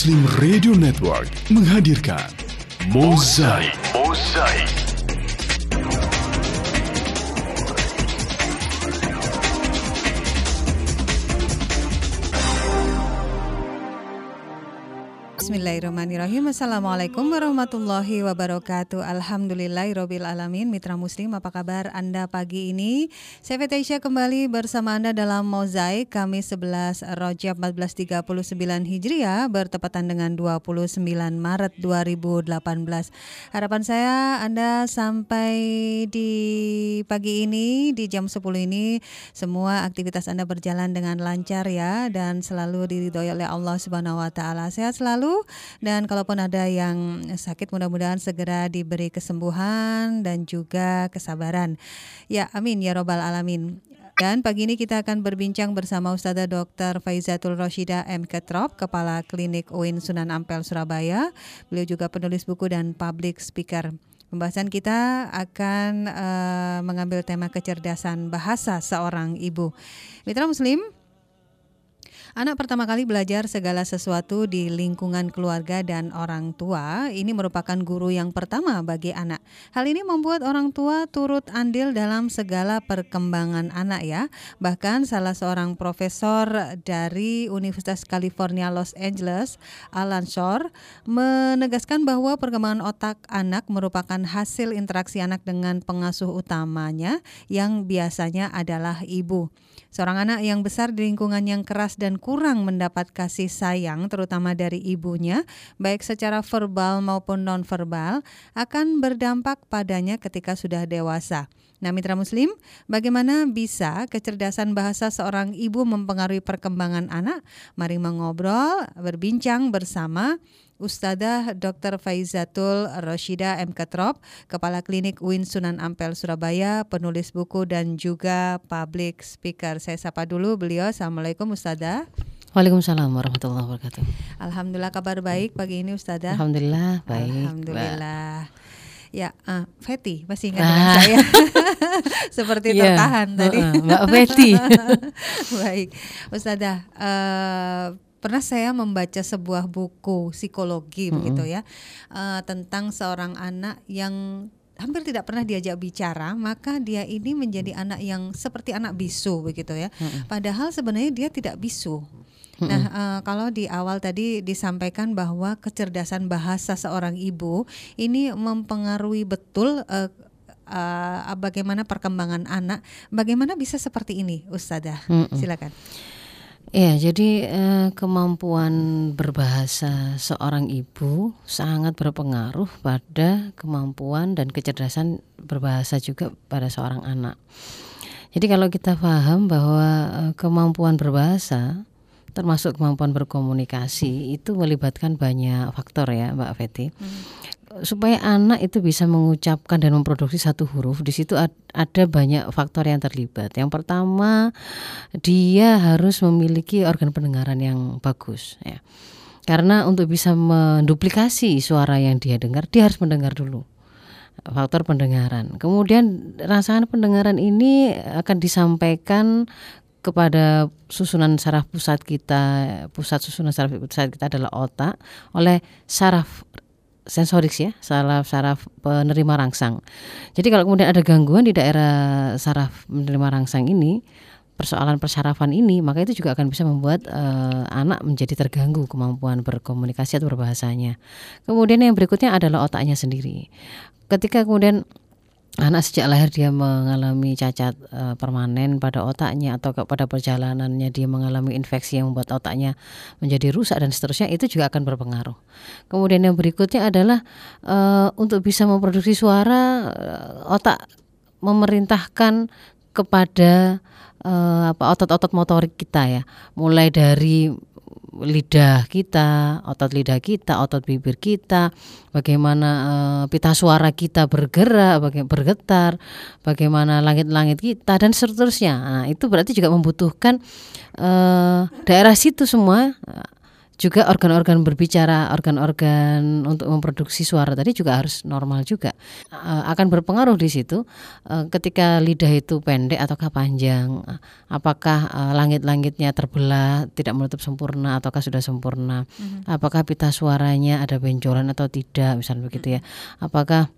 Muslim Radio Network menghadirkan Mozaik. Mozaik. Bismillahirrahmanirrahim. Assalamualaikum warahmatullahi wabarakatuh. Alhamdulillahirrohbil alamin. Mitra Muslim apa kabar Anda pagi ini? Saya Fetisha kembali bersama Anda dalam Mozaik Kamis 11 Rojab 1439 Hijriah Bertepatan dengan 29 Maret 2018 Harapan saya Anda sampai di pagi ini Di jam 10 ini Semua aktivitas Anda berjalan dengan lancar ya Dan selalu diridhoi oleh Allah Subhanahu Wa Taala. Sehat selalu dan kalaupun ada yang sakit mudah-mudahan segera diberi kesembuhan dan juga kesabaran. Ya, amin ya robbal alamin. Dan pagi ini kita akan berbincang bersama Ustazah Dr. Faizatul Roshida M. Ketrop, Kepala Klinik UIN Sunan Ampel, Surabaya. Beliau juga penulis buku dan public speaker. Pembahasan kita akan uh, mengambil tema kecerdasan bahasa seorang ibu. Mitra Muslim, Anak pertama kali belajar segala sesuatu di lingkungan keluarga dan orang tua. Ini merupakan guru yang pertama bagi anak. Hal ini membuat orang tua turut andil dalam segala perkembangan anak ya. Bahkan salah seorang profesor dari Universitas California Los Angeles, Alan Shore, menegaskan bahwa perkembangan otak anak merupakan hasil interaksi anak dengan pengasuh utamanya yang biasanya adalah ibu. Seorang anak yang besar di lingkungan yang keras dan kurang mendapat kasih sayang terutama dari ibunya, baik secara verbal maupun nonverbal, akan berdampak padanya ketika sudah dewasa. Nah, mitra muslim, bagaimana bisa kecerdasan bahasa seorang ibu mempengaruhi perkembangan anak? Mari mengobrol, berbincang bersama Ustadzah Dr. Faizatul Roshida M. Ketrop, Kepala Klinik UIN Sunan Ampel Surabaya, penulis buku dan juga public speaker. Saya sapa dulu beliau. Assalamualaikum Ustadzah. Waalaikumsalam warahmatullahi wabarakatuh. Alhamdulillah kabar baik pagi ini Ustadzah. Alhamdulillah baik. Alhamdulillah. Ya, uh, Feti masih ingat dengan saya. Seperti yeah. tertahan tadi. Uh, uh, Mbak Feti. baik. Ustadzah, uh, pernah saya membaca sebuah buku psikologi mm -hmm. begitu ya uh, tentang seorang anak yang hampir tidak pernah diajak bicara, maka dia ini menjadi anak yang seperti anak bisu begitu ya. Mm-hmm. Padahal sebenarnya dia tidak bisu. Nah, uh, kalau di awal tadi disampaikan bahwa kecerdasan bahasa seorang ibu ini mempengaruhi betul uh, uh, bagaimana perkembangan anak. Bagaimana bisa seperti ini, Ustazah? Mm-hmm. Silakan. Ya, jadi eh, kemampuan berbahasa seorang ibu sangat berpengaruh pada kemampuan dan kecerdasan berbahasa juga pada seorang anak. Jadi kalau kita paham bahwa eh, kemampuan berbahasa termasuk kemampuan berkomunikasi itu melibatkan banyak faktor ya, Mbak Feti. Hmm supaya anak itu bisa mengucapkan dan memproduksi satu huruf di situ ada banyak faktor yang terlibat. Yang pertama dia harus memiliki organ pendengaran yang bagus ya. Karena untuk bisa menduplikasi suara yang dia dengar dia harus mendengar dulu faktor pendengaran. Kemudian rangsangan pendengaran ini akan disampaikan kepada susunan saraf pusat kita, pusat susunan saraf pusat kita adalah otak oleh saraf sensorik ya, saraf-saraf penerima rangsang. Jadi kalau kemudian ada gangguan di daerah saraf penerima rangsang ini, persoalan persarafan ini, maka itu juga akan bisa membuat uh, anak menjadi terganggu kemampuan berkomunikasi atau berbahasanya. Kemudian yang berikutnya adalah otaknya sendiri. Ketika kemudian anak sejak lahir dia mengalami cacat e, permanen pada otaknya atau pada perjalanannya dia mengalami infeksi yang membuat otaknya menjadi rusak dan seterusnya itu juga akan berpengaruh. Kemudian yang berikutnya adalah e, untuk bisa memproduksi suara e, otak memerintahkan kepada e, apa otot-otot motorik kita ya, mulai dari lidah kita, otot lidah kita, otot bibir kita, bagaimana uh, pita suara kita bergerak, bagaimana bergetar, bagaimana langit-langit kita dan seterusnya. Nah, itu berarti juga membutuhkan uh, daerah situ semua juga organ-organ berbicara, organ-organ untuk memproduksi suara tadi juga harus normal juga. Uh, akan berpengaruh di situ uh, ketika lidah itu pendek ataukah panjang, apakah uh, langit-langitnya terbelah, tidak menutup sempurna ataukah sudah sempurna, mm-hmm. apakah pita suaranya ada benjolan atau tidak, misalnya begitu ya. Apakah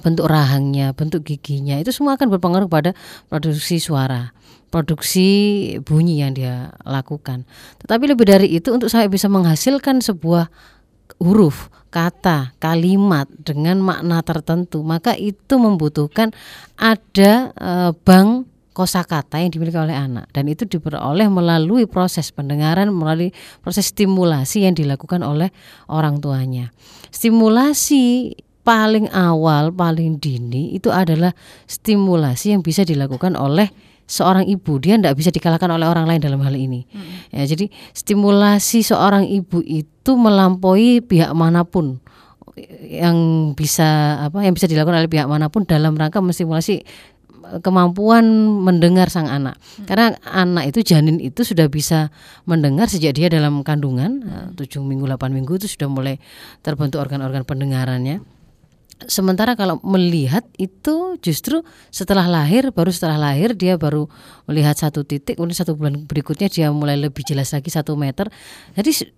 bentuk rahangnya, bentuk giginya itu semua akan berpengaruh pada produksi suara produksi bunyi yang dia lakukan. Tetapi lebih dari itu untuk saya bisa menghasilkan sebuah huruf, kata, kalimat dengan makna tertentu, maka itu membutuhkan ada e, bank kosakata yang dimiliki oleh anak dan itu diperoleh melalui proses pendengaran melalui proses stimulasi yang dilakukan oleh orang tuanya. Stimulasi paling awal, paling dini itu adalah stimulasi yang bisa dilakukan oleh seorang ibu dia tidak bisa dikalahkan oleh orang lain dalam hal ini hmm. ya jadi stimulasi seorang ibu itu melampaui pihak mana pun yang bisa apa yang bisa dilakukan oleh pihak mana pun dalam rangka menstimulasi kemampuan mendengar sang anak hmm. karena anak itu janin itu sudah bisa mendengar sejak dia dalam kandungan hmm. tujuh minggu 8 minggu itu sudah mulai terbentuk organ-organ pendengarannya Sementara kalau melihat itu justru setelah lahir, baru setelah lahir dia baru melihat satu titik, kemudian satu bulan berikutnya dia mulai lebih jelas lagi satu meter. Jadi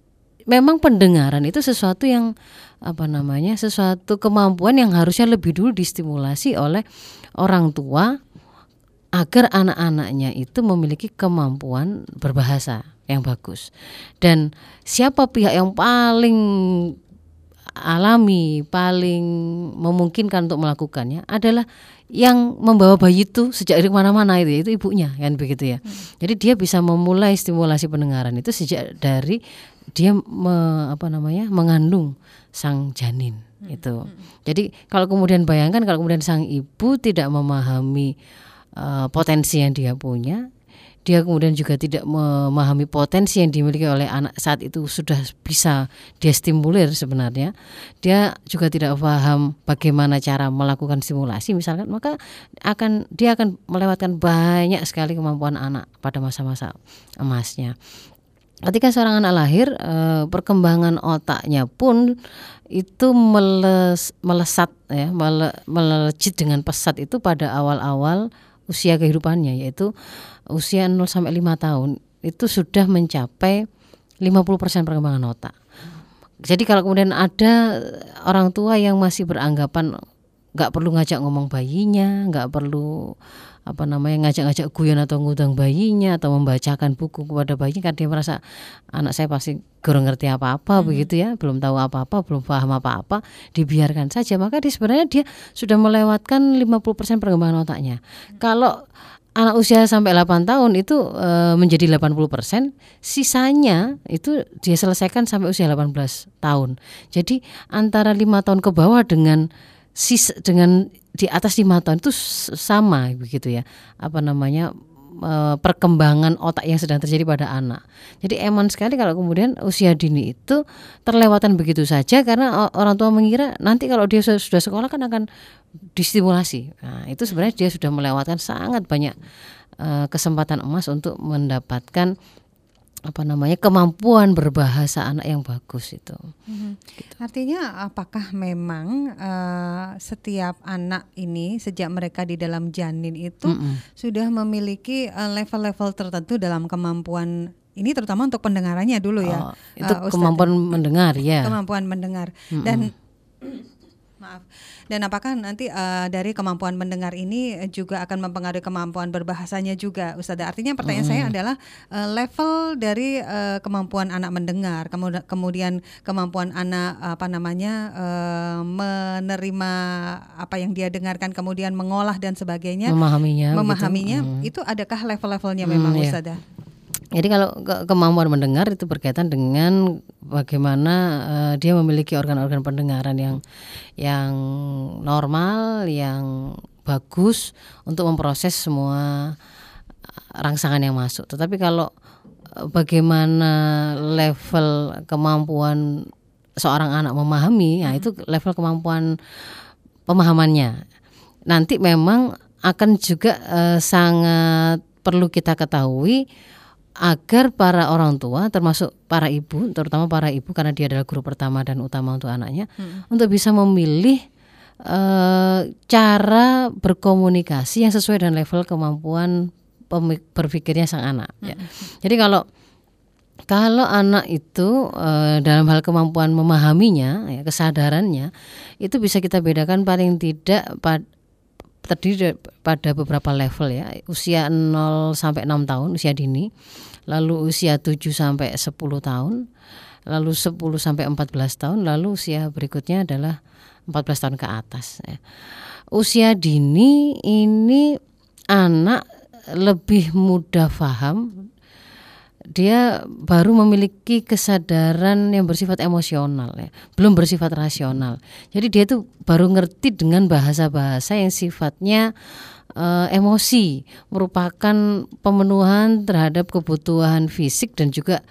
memang pendengaran itu sesuatu yang apa namanya, sesuatu kemampuan yang harusnya lebih dulu distimulasi oleh orang tua agar anak-anaknya itu memiliki kemampuan berbahasa yang bagus. Dan siapa pihak yang paling alami, paling memungkinkan untuk melakukannya adalah yang membawa bayi itu sejak dari mana-mana itu itu ibunya kan begitu ya. Hmm. Jadi dia bisa memulai stimulasi pendengaran itu sejak dari dia me, apa namanya mengandung sang janin hmm. itu. Hmm. Jadi kalau kemudian bayangkan kalau kemudian sang ibu tidak memahami uh, potensi yang dia punya, dia kemudian juga tidak memahami potensi yang dimiliki oleh anak saat itu sudah bisa dia stimulir sebenarnya. Dia juga tidak paham bagaimana cara melakukan stimulasi misalkan maka akan dia akan melewatkan banyak sekali kemampuan anak pada masa-masa emasnya. Ketika seorang anak lahir eh, perkembangan otaknya pun itu meles, melesat ya mele, melejit dengan pesat itu pada awal-awal usia kehidupannya yaitu usia 0 sampai 5 tahun itu sudah mencapai 50% perkembangan otak. Jadi kalau kemudian ada orang tua yang masih beranggapan nggak perlu ngajak ngomong bayinya, nggak perlu apa namanya ngajak-ngajak guyon atau ngundang bayinya atau membacakan buku kepada bayinya kan dia merasa anak saya pasti kurang ngerti apa-apa hmm. begitu ya belum tahu apa-apa belum paham apa-apa dibiarkan saja maka dia sebenarnya dia sudah melewatkan 50% perkembangan otaknya hmm. kalau anak usia sampai 8 tahun itu e, menjadi 80%, sisanya itu dia selesaikan sampai usia 18 tahun. Jadi antara lima tahun ke bawah dengan sis dengan di atas lima tahun itu sama begitu ya. Apa namanya? perkembangan otak yang sedang terjadi pada anak. Jadi eman sekali kalau kemudian usia dini itu terlewatan begitu saja karena orang tua mengira nanti kalau dia sudah sekolah kan akan distimulasi. Nah, itu sebenarnya dia sudah melewatkan sangat banyak uh, kesempatan emas untuk mendapatkan apa namanya kemampuan berbahasa anak yang bagus itu. Hmm. Gitu. Artinya apakah memang uh, setiap anak ini sejak mereka di dalam janin itu mm sudah memiliki eh, level-level uh, tertentu dalam kemampuan ini terutama untuk pendengarannya dulu ya. Oh, itu uh, kemampuan mendengar ya. Kemampuan mendengar -mm. dan maaf dan apakah nanti uh, dari kemampuan mendengar ini juga akan mempengaruhi kemampuan berbahasanya juga, Ustazah? Artinya pertanyaan hmm. saya adalah uh, level dari uh, kemampuan anak mendengar, kemudian kemampuan anak apa namanya uh, menerima apa yang dia dengarkan, kemudian mengolah dan sebagainya, memahaminya, memahaminya, gitu. hmm. itu adakah level-levelnya memang, hmm, Ustazah? Jadi kalau ke kemampuan mendengar itu berkaitan dengan bagaimana uh, dia memiliki organ-organ pendengaran yang yang normal, yang bagus untuk memproses semua rangsangan yang masuk. Tetapi kalau uh, bagaimana level kemampuan seorang anak memahami, ya itu level kemampuan pemahamannya. Nanti memang akan juga uh, sangat perlu kita ketahui agar para orang tua termasuk para ibu terutama para ibu karena dia adalah guru pertama dan utama untuk anaknya hmm. untuk bisa memilih uh, cara berkomunikasi yang sesuai dengan level kemampuan berpikirnya sang anak hmm. ya. Jadi kalau kalau anak itu uh, dalam hal kemampuan memahaminya, ya, kesadarannya, itu bisa kita bedakan paling tidak pad, terdiri pada beberapa level ya. Usia 0 sampai 6 tahun, usia dini lalu usia 7 sampai 10 tahun, lalu 10 sampai 14 tahun, lalu usia berikutnya adalah 14 tahun ke atas ya. Usia dini ini anak lebih mudah paham dia baru memiliki kesadaran yang bersifat emosional ya, belum bersifat rasional. Jadi dia itu baru ngerti dengan bahasa-bahasa yang sifatnya uh, emosi merupakan pemenuhan terhadap kebutuhan fisik dan juga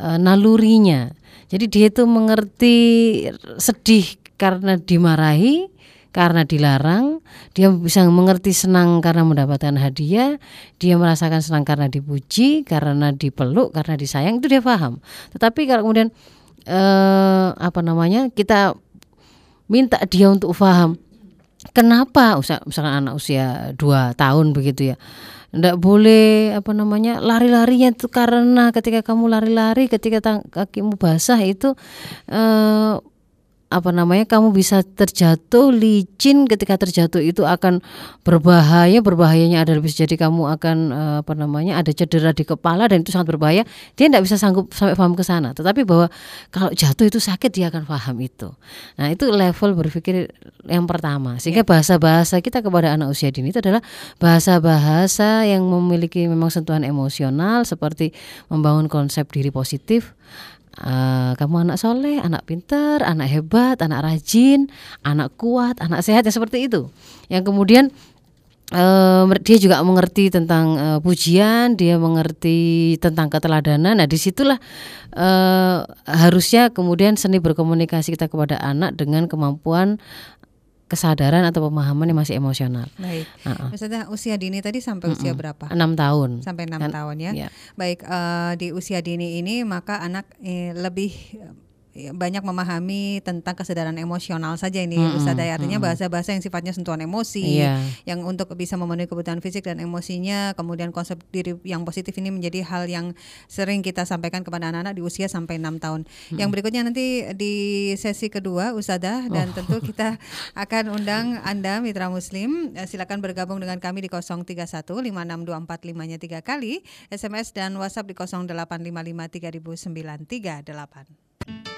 uh, nalurinya. Jadi dia itu mengerti sedih karena dimarahi, karena dilarang, dia bisa mengerti senang karena mendapatkan hadiah, dia merasakan senang karena dipuji, karena dipeluk, karena disayang itu dia paham. Tetapi kalau kemudian eh, apa namanya kita minta dia untuk paham kenapa misalkan anak usia 2 tahun begitu ya tidak boleh apa namanya lari-larinya itu karena ketika kamu lari-lari ketika kakimu basah itu eh, apa namanya kamu bisa terjatuh licin ketika terjatuh itu akan berbahaya berbahayanya adalah bisa jadi kamu akan eh, apa namanya ada cedera di kepala dan itu sangat berbahaya. Dia tidak bisa sanggup sampai paham ke sana tetapi bahwa kalau jatuh itu sakit dia akan paham itu. Nah itu level berpikir yang pertama. Sehingga ya. bahasa-bahasa kita kepada anak usia dini itu adalah bahasa-bahasa yang memiliki memang sentuhan emosional seperti membangun konsep diri positif Uh, kamu anak soleh, anak pintar, anak hebat, anak rajin, anak kuat, anak sehat yang seperti itu. Yang kemudian uh, dia juga mengerti tentang uh, pujian, dia mengerti tentang keteladanan. Nah di situlah uh, harusnya kemudian seni berkomunikasi kita kepada anak dengan kemampuan kesadaran atau pemahaman yang masih emosional. Baik. Uh-uh. Maksudnya usia dini tadi sampai usia uh-uh. berapa? Enam tahun. Sampai enam tahun ya. Yeah. Baik uh, di usia dini ini maka anak eh, lebih banyak memahami tentang kesadaran emosional saja ini hmm, Ustazah ya. artinya bahasa-bahasa yang sifatnya sentuhan emosi yeah. yang untuk bisa memenuhi kebutuhan fisik dan emosinya kemudian konsep diri yang positif ini menjadi hal yang sering kita sampaikan kepada anak-anak di usia sampai enam tahun. Hmm. Yang berikutnya nanti di sesi kedua Ustazah dan oh. tentu kita akan undang Anda mitra muslim eh, silakan bergabung dengan kami di 031 56245 nya 3 kali SMS dan WhatsApp di 0855 300938.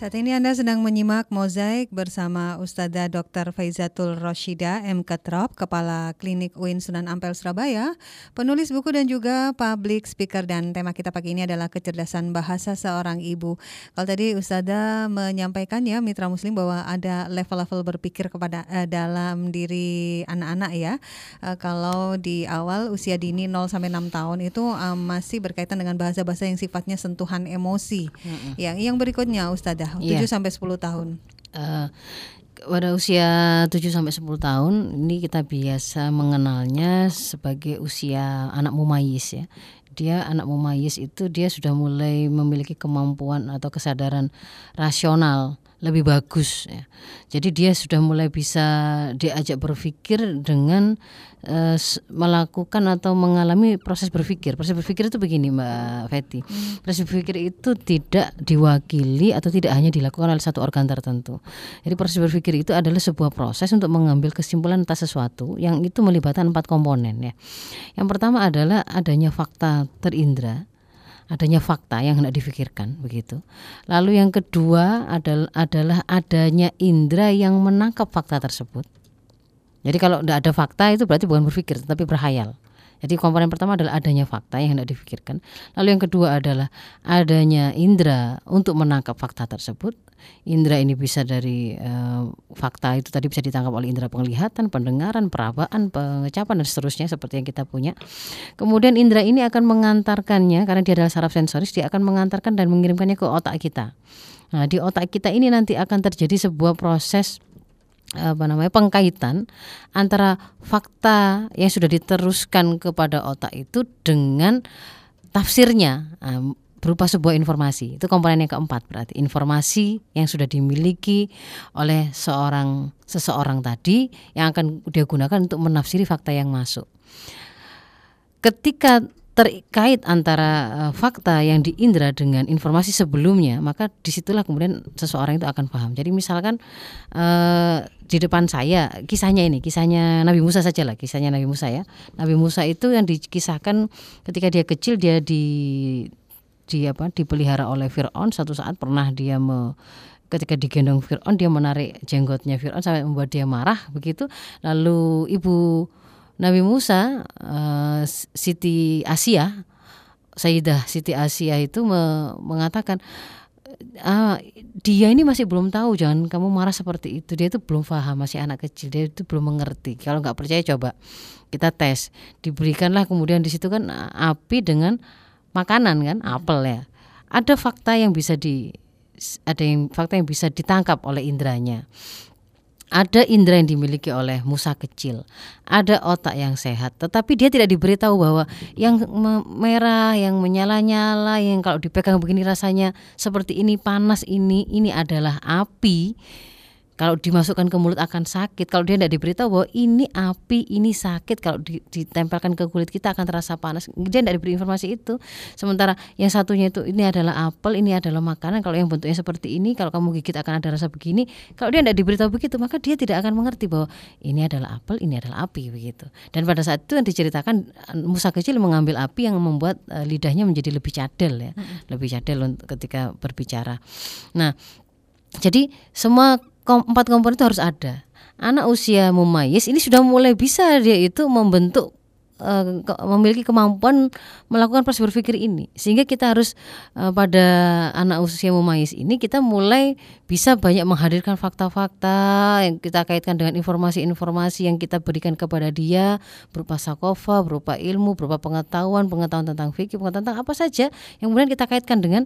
saat ini Anda sedang menyimak Mozaik bersama Ustazah Dr. Faizatul Roshida M. Ketrop, Kepala Klinik UIN Sunan Ampel Surabaya, penulis buku dan juga public speaker dan tema kita pagi ini adalah kecerdasan bahasa seorang ibu. Kalau tadi Ustazah menyampaikan ya Mitra Muslim bahwa ada level-level berpikir kepada eh, dalam diri anak-anak ya. Eh, kalau di awal usia dini 0 sampai 6 tahun itu eh, masih berkaitan dengan bahasa-bahasa yang sifatnya sentuhan emosi. Mm -hmm. Yang yang berikutnya Ustazah ya, 7 yeah. sampai 10 tahun. Uh, pada usia 7 sampai 10 tahun ini kita biasa mengenalnya sebagai usia anak mumayis ya. Dia anak mumayis itu dia sudah mulai memiliki kemampuan atau kesadaran rasional lebih bagus ya. Jadi dia sudah mulai bisa diajak berpikir dengan uh, melakukan atau mengalami proses berpikir. Proses berpikir itu begini Mbak Feti. Hmm. Proses berpikir itu tidak diwakili atau tidak hanya dilakukan oleh satu organ tertentu. Jadi proses berpikir itu adalah sebuah proses untuk mengambil kesimpulan atas sesuatu yang itu melibatkan empat komponen ya. Yang pertama adalah adanya fakta terindra adanya fakta yang hendak difikirkan begitu. Lalu yang kedua adalah adalah adanya indera yang menangkap fakta tersebut. Jadi kalau tidak ada fakta itu berarti bukan berpikir tetapi berhayal. Jadi komponen pertama adalah adanya fakta yang hendak difikirkan. Lalu yang kedua adalah adanya indera untuk menangkap fakta tersebut. Indera ini bisa dari uh, fakta itu tadi bisa ditangkap oleh indera penglihatan, pendengaran, perabaan, pengecapan dan seterusnya seperti yang kita punya. Kemudian indera ini akan mengantarkannya karena dia adalah saraf sensoris, dia akan mengantarkan dan mengirimkannya ke otak kita. Nah, di otak kita ini nanti akan terjadi sebuah proses apa namanya pengkaitan antara fakta yang sudah diteruskan kepada otak itu dengan tafsirnya berupa sebuah informasi. Itu komponen yang keempat berarti informasi yang sudah dimiliki oleh seorang seseorang tadi yang akan dia gunakan untuk menafsiri fakta yang masuk. Ketika terkait antara uh, fakta yang diindra dengan informasi sebelumnya, maka di situlah kemudian seseorang itu akan paham. Jadi misalkan uh, di depan saya kisahnya ini, kisahnya Nabi Musa saja lah, kisahnya Nabi Musa ya. Nabi Musa itu yang dikisahkan ketika dia kecil dia di di apa dipelihara oleh Fir'aun satu saat pernah dia me, ketika digendong Fir'aun dia menarik jenggotnya Fir'aun sampai membuat dia marah begitu lalu ibu Nabi Musa uh, Siti Asia Sayyidah Siti Asia itu me mengatakan ah, dia ini masih belum tahu jangan kamu marah seperti itu. Dia itu belum paham masih anak kecil dia itu belum mengerti. Kalau nggak percaya coba kita tes. Diberikanlah kemudian di situ kan api dengan makanan kan apel ya. Ada fakta yang bisa di ada yang fakta yang bisa ditangkap oleh indranya ada indera yang dimiliki oleh Musa kecil, ada otak yang sehat, tetapi dia tidak diberitahu bahwa yang merah, yang menyala-nyala, yang kalau dipegang begini rasanya seperti ini panas ini, ini adalah api kalau dimasukkan ke mulut akan sakit. Kalau dia tidak diberitahu bahwa ini api, ini sakit. Kalau ditempelkan ke kulit kita akan terasa panas. Dia tidak diberi informasi itu. Sementara yang satunya itu ini adalah apel, ini adalah makanan. Kalau yang bentuknya seperti ini, kalau kamu gigit akan ada rasa begini. Kalau dia tidak diberitahu begitu, maka dia tidak akan mengerti bahwa ini adalah apel, ini adalah api begitu. Dan pada saat itu yang diceritakan Musa kecil mengambil api yang membuat uh, lidahnya menjadi lebih cadel ya, hmm. lebih cadel ketika berbicara. Nah, jadi semua empat komponen itu harus ada. Anak usia mumayis ini sudah mulai bisa dia itu membentuk uh, memiliki kemampuan melakukan proses berpikir ini sehingga kita harus uh, pada anak usia mumayis ini kita mulai bisa banyak menghadirkan fakta-fakta yang kita kaitkan dengan informasi-informasi yang kita berikan kepada dia berupa sakofa, berupa ilmu, berupa pengetahuan, pengetahuan tentang fikih, pengetahuan tentang apa saja yang kemudian kita kaitkan dengan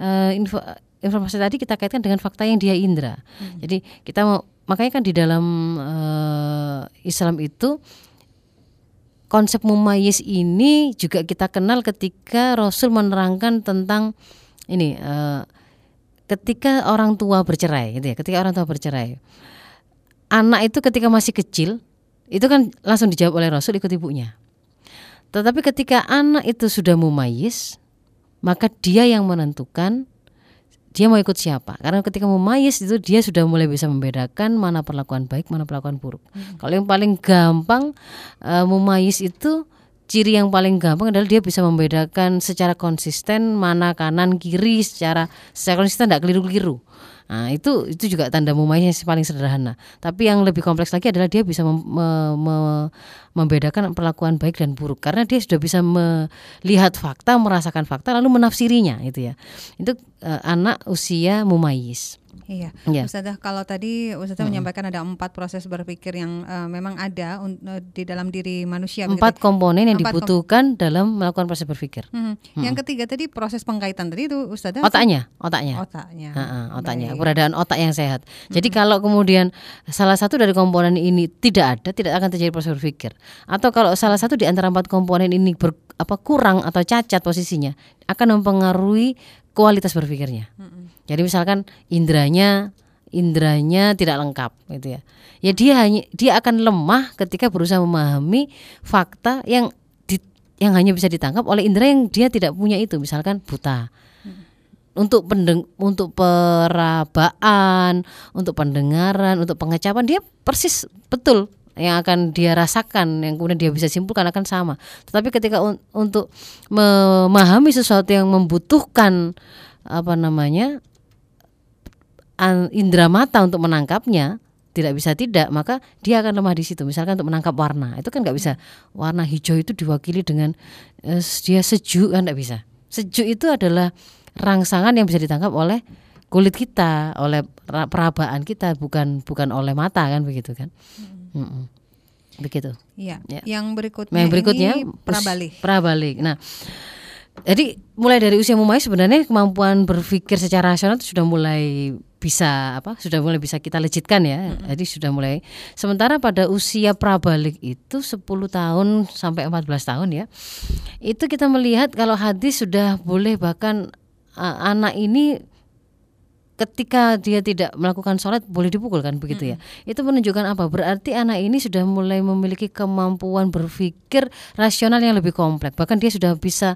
uh, info, informasi tadi kita kaitkan dengan fakta yang dia indra. Hmm. Jadi kita mau makanya kan di dalam uh, Islam itu konsep mumayyiz ini juga kita kenal ketika Rasul menerangkan tentang ini uh, ketika orang tua bercerai gitu ya, ketika orang tua bercerai. Anak itu ketika masih kecil itu kan langsung dijawab oleh Rasul ikut ibunya. Tetapi ketika anak itu sudah mumayyiz, maka dia yang menentukan dia mau ikut siapa? Karena ketika memayis itu dia sudah mulai bisa membedakan mana perlakuan baik mana perlakuan buruk. Hmm. kalau yang paling gampang uh, memayis itu ciri yang paling gampang adalah dia bisa membedakan secara konsisten mana kanan kiri secara secara konsisten tidak keliru-keliru Nah, itu itu juga tanda mumayyiz yang paling sederhana. Tapi yang lebih kompleks lagi adalah dia bisa mem, me, me, membedakan perlakuan baik dan buruk karena dia sudah bisa melihat fakta, merasakan fakta lalu menafsirinya itu ya. Itu uh, anak usia mumayyiz. Iya, yeah. Ustazah kalau tadi Ustazah hmm. menyampaikan ada empat proses berpikir yang uh, memang ada uh, di dalam diri manusia. Empat begitu. komponen yang empat dibutuhkan kom dalam melakukan proses berpikir. Hmm. Hmm. Yang ketiga tadi proses pengkaitan tadi itu Ustazah. Otaknya, otaknya. Otaknya. Ha -ha, otaknya, Baik. keberadaan otak yang sehat. Jadi hmm. kalau kemudian salah satu dari komponen ini tidak ada, tidak akan terjadi proses berpikir. Atau kalau salah satu di antara empat komponen ini ber, apa kurang atau cacat posisinya, akan mempengaruhi kualitas berpikirnya. Hmm jadi misalkan indranya indranya tidak lengkap gitu ya. Ya dia hanya dia akan lemah ketika berusaha memahami fakta yang di, yang hanya bisa ditangkap oleh indera yang dia tidak punya itu, misalkan buta. Untuk pendeng untuk perabaan, untuk pendengaran, untuk pengecapan dia persis betul yang akan dia rasakan yang kemudian dia bisa simpulkan akan sama. Tetapi ketika un untuk memahami sesuatu yang membutuhkan apa namanya indera mata untuk menangkapnya tidak bisa tidak maka dia akan lemah di situ. Misalkan untuk menangkap warna itu kan nggak bisa. Warna hijau itu diwakili dengan uh, dia sejuk kan nggak bisa. Sejuk itu adalah rangsangan yang bisa ditangkap oleh kulit kita oleh perabaan kita bukan bukan oleh mata kan begitu kan? Hmm. Hmm. begitu. Ya. ya. Yang berikutnya yang berikutnya ini prabalik. prabalik. Nah jadi mulai dari usia mumai sebenarnya kemampuan berpikir secara rasional itu sudah mulai bisa apa sudah mulai bisa kita lejitkan ya. Jadi sudah mulai sementara pada usia prabalik itu 10 tahun sampai 14 tahun ya. Itu kita melihat kalau hadis sudah boleh bahkan uh, anak ini ketika dia tidak melakukan sholat boleh dipukul kan begitu ya mm-hmm. itu menunjukkan apa berarti anak ini sudah mulai memiliki kemampuan berpikir rasional yang lebih kompleks bahkan dia sudah bisa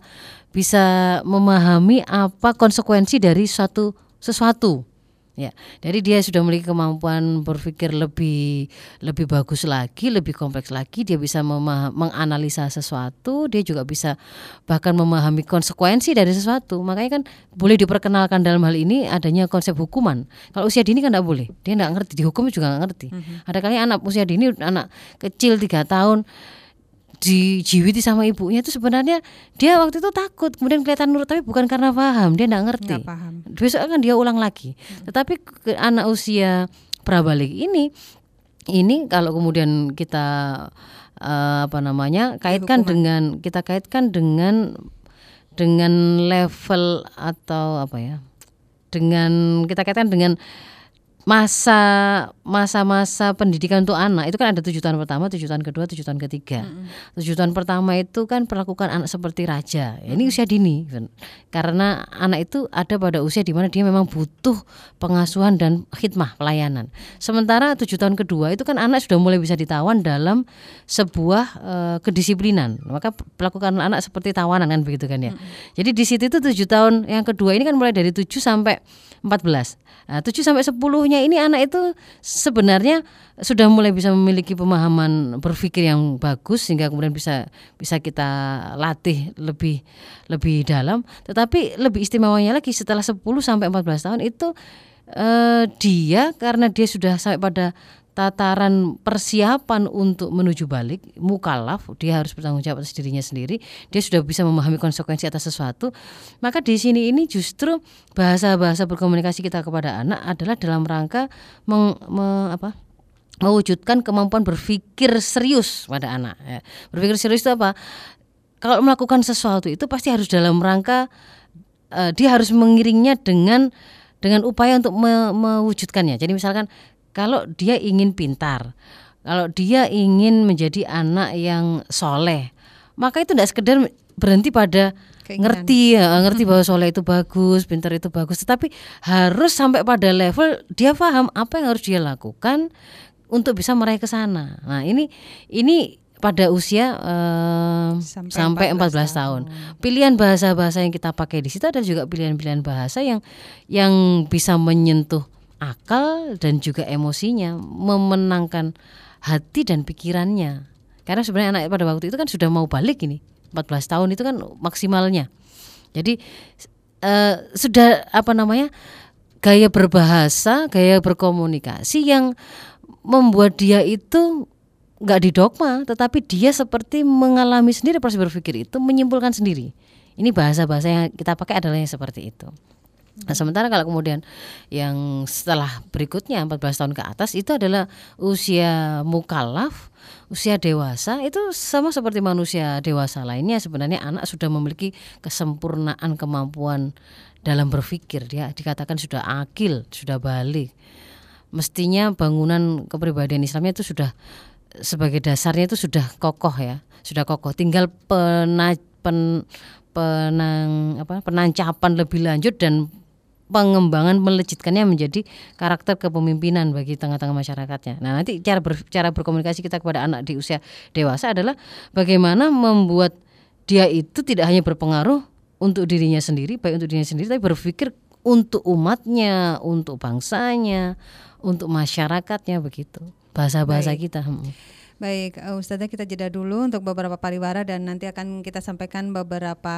bisa memahami apa konsekuensi dari suatu sesuatu Ya, jadi dia sudah memiliki kemampuan berpikir lebih lebih bagus lagi, lebih kompleks lagi. Dia bisa menganalisa sesuatu, dia juga bisa bahkan memahami konsekuensi dari sesuatu. Makanya kan boleh diperkenalkan dalam hal ini adanya konsep hukuman. Kalau usia dini kan tidak boleh, dia tidak ngerti dihukum juga nggak ngerti. Mm -hmm. Ada kali anak usia dini, anak kecil tiga tahun dijiwiti sama ibunya itu sebenarnya dia waktu itu takut kemudian kelihatan nurut tapi bukan karena paham dia tidak ngerti Nggak paham. besok kan dia ulang lagi hmm. tetapi ke anak usia prabalik ini ini kalau kemudian kita uh, apa namanya kaitkan dengan kita kaitkan dengan dengan level atau apa ya dengan kita kaitkan dengan masa masa-masa pendidikan untuk anak itu kan ada tujuh tahun pertama, tujuh tahun kedua, tujuh tahun ketiga. Mm-hmm. Tujuh tahun pertama itu kan perlakukan anak seperti raja. Ini usia dini, karena anak itu ada pada usia di mana dia memang butuh pengasuhan dan khidmah pelayanan. Sementara tujuh tahun kedua itu kan anak sudah mulai bisa ditawan dalam sebuah uh, kedisiplinan. Maka perlakukan anak seperti tawanan kan begitu kan ya. Mm-hmm. Jadi di situ itu tujuh tahun yang kedua ini kan mulai dari tujuh sampai empat belas. Nah, 7 sampai sepuluhnya ini anak itu sebenarnya sudah mulai bisa memiliki pemahaman berpikir yang bagus sehingga kemudian bisa bisa kita latih lebih lebih dalam. Tetapi lebih istimewanya lagi setelah 10 sampai 14 tahun itu eh, dia karena dia sudah sampai pada tataran persiapan untuk menuju balik mukalaf dia harus bertanggung jawab atas dirinya sendiri dia sudah bisa memahami konsekuensi atas sesuatu maka di sini ini justru bahasa-bahasa berkomunikasi kita kepada anak adalah dalam rangka meng, me, apa mewujudkan kemampuan berpikir serius pada anak ya. berpikir serius itu apa kalau melakukan sesuatu itu pasti harus dalam rangka uh, dia harus mengiringnya dengan dengan upaya untuk me, mewujudkannya jadi misalkan kalau dia ingin pintar, kalau dia ingin menjadi anak yang soleh, maka itu tidak sekedar berhenti pada Keinginan. ngerti ya, ngerti bahwa soleh itu bagus, pintar itu bagus, tetapi harus sampai pada level dia paham apa yang harus dia lakukan untuk bisa meraih ke sana. Nah ini ini pada usia uh, sampai, sampai 14, 14 tahun. tahun. Pilihan bahasa-bahasa yang kita pakai di situ ada juga pilihan-pilihan bahasa yang yang bisa menyentuh akal dan juga emosinya, memenangkan hati dan pikirannya. Karena sebenarnya anak pada waktu itu kan sudah mau balik ini, 14 tahun itu kan maksimalnya. Jadi eh, sudah apa namanya? gaya berbahasa, gaya berkomunikasi yang membuat dia itu nggak didogma, tetapi dia seperti mengalami sendiri proses berpikir itu, menyimpulkan sendiri. Ini bahasa-bahasa yang kita pakai adalah yang seperti itu. Nah, sementara kalau kemudian yang setelah berikutnya 14 tahun ke atas itu adalah usia mukallaf, usia dewasa itu sama seperti manusia dewasa lainnya sebenarnya anak sudah memiliki kesempurnaan kemampuan dalam berpikir dia dikatakan sudah akil, sudah balik. Mestinya bangunan kepribadian Islamnya itu sudah sebagai dasarnya itu sudah kokoh ya, sudah kokoh. Tinggal pena, pen, penang apa penancapan lebih lanjut dan pengembangan melejitkannya menjadi karakter kepemimpinan bagi tengah-tengah masyarakatnya. Nah, nanti cara ber, cara berkomunikasi kita kepada anak di usia dewasa adalah bagaimana membuat dia itu tidak hanya berpengaruh untuk dirinya sendiri, baik untuk dirinya sendiri tapi berpikir untuk umatnya, untuk bangsanya, untuk masyarakatnya begitu. Bahasa-bahasa kita. Baik, uh, Ustazah kita jeda dulu untuk beberapa pariwara dan nanti akan kita sampaikan beberapa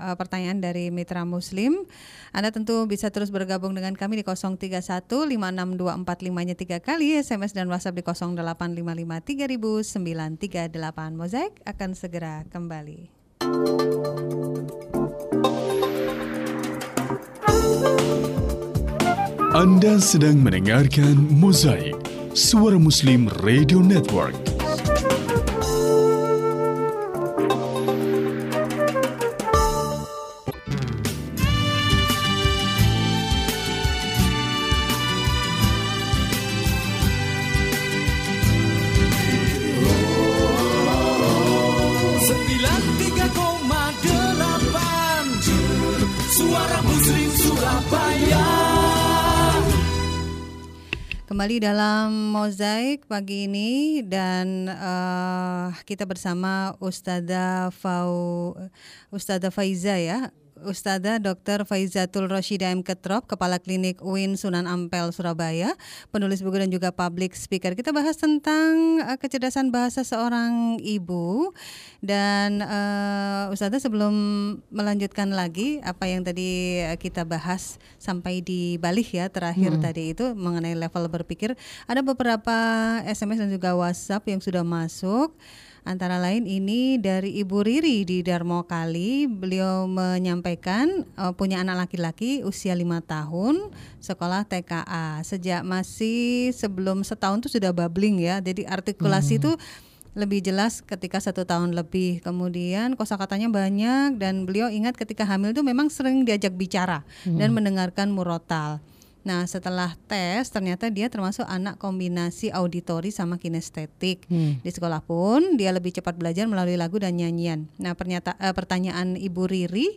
uh, pertanyaan dari mitra muslim. Anda tentu bisa terus bergabung dengan kami di 031 56245-nya 3 kali, SMS dan WhatsApp di 0855 3000 Mozaik akan segera kembali. Anda sedang mendengarkan Mozaik, Suara Muslim Radio Network. Kembali dalam mozaik pagi ini dan uh, kita bersama Ustazah Fau Ustazah Faiza ya Ustazah Dr. Faizatul Roshida M. Ketrop, Kepala Klinik UIN Sunan Ampel, Surabaya, penulis buku dan juga public speaker. Kita bahas tentang uh, kecerdasan bahasa seorang ibu dan uh, Ustazah sebelum melanjutkan lagi apa yang tadi kita bahas sampai di balik ya terakhir hmm. tadi itu mengenai level berpikir, ada beberapa SMS dan juga WhatsApp yang sudah masuk. Antara lain ini dari Ibu Riri di Darmo Kali. Beliau menyampaikan uh, punya anak laki-laki usia lima tahun, sekolah TKA. Sejak masih sebelum setahun itu sudah babbling ya. Jadi artikulasi itu hmm. lebih jelas ketika satu tahun lebih. Kemudian kosakatanya banyak dan beliau ingat ketika hamil itu memang sering diajak bicara hmm. dan mendengarkan murotal. Nah, setelah tes ternyata dia termasuk anak kombinasi auditori sama kinestetik. Hmm. Di sekolah pun dia lebih cepat belajar melalui lagu dan nyanyian. Nah, pernyataan uh, pertanyaan Ibu Riri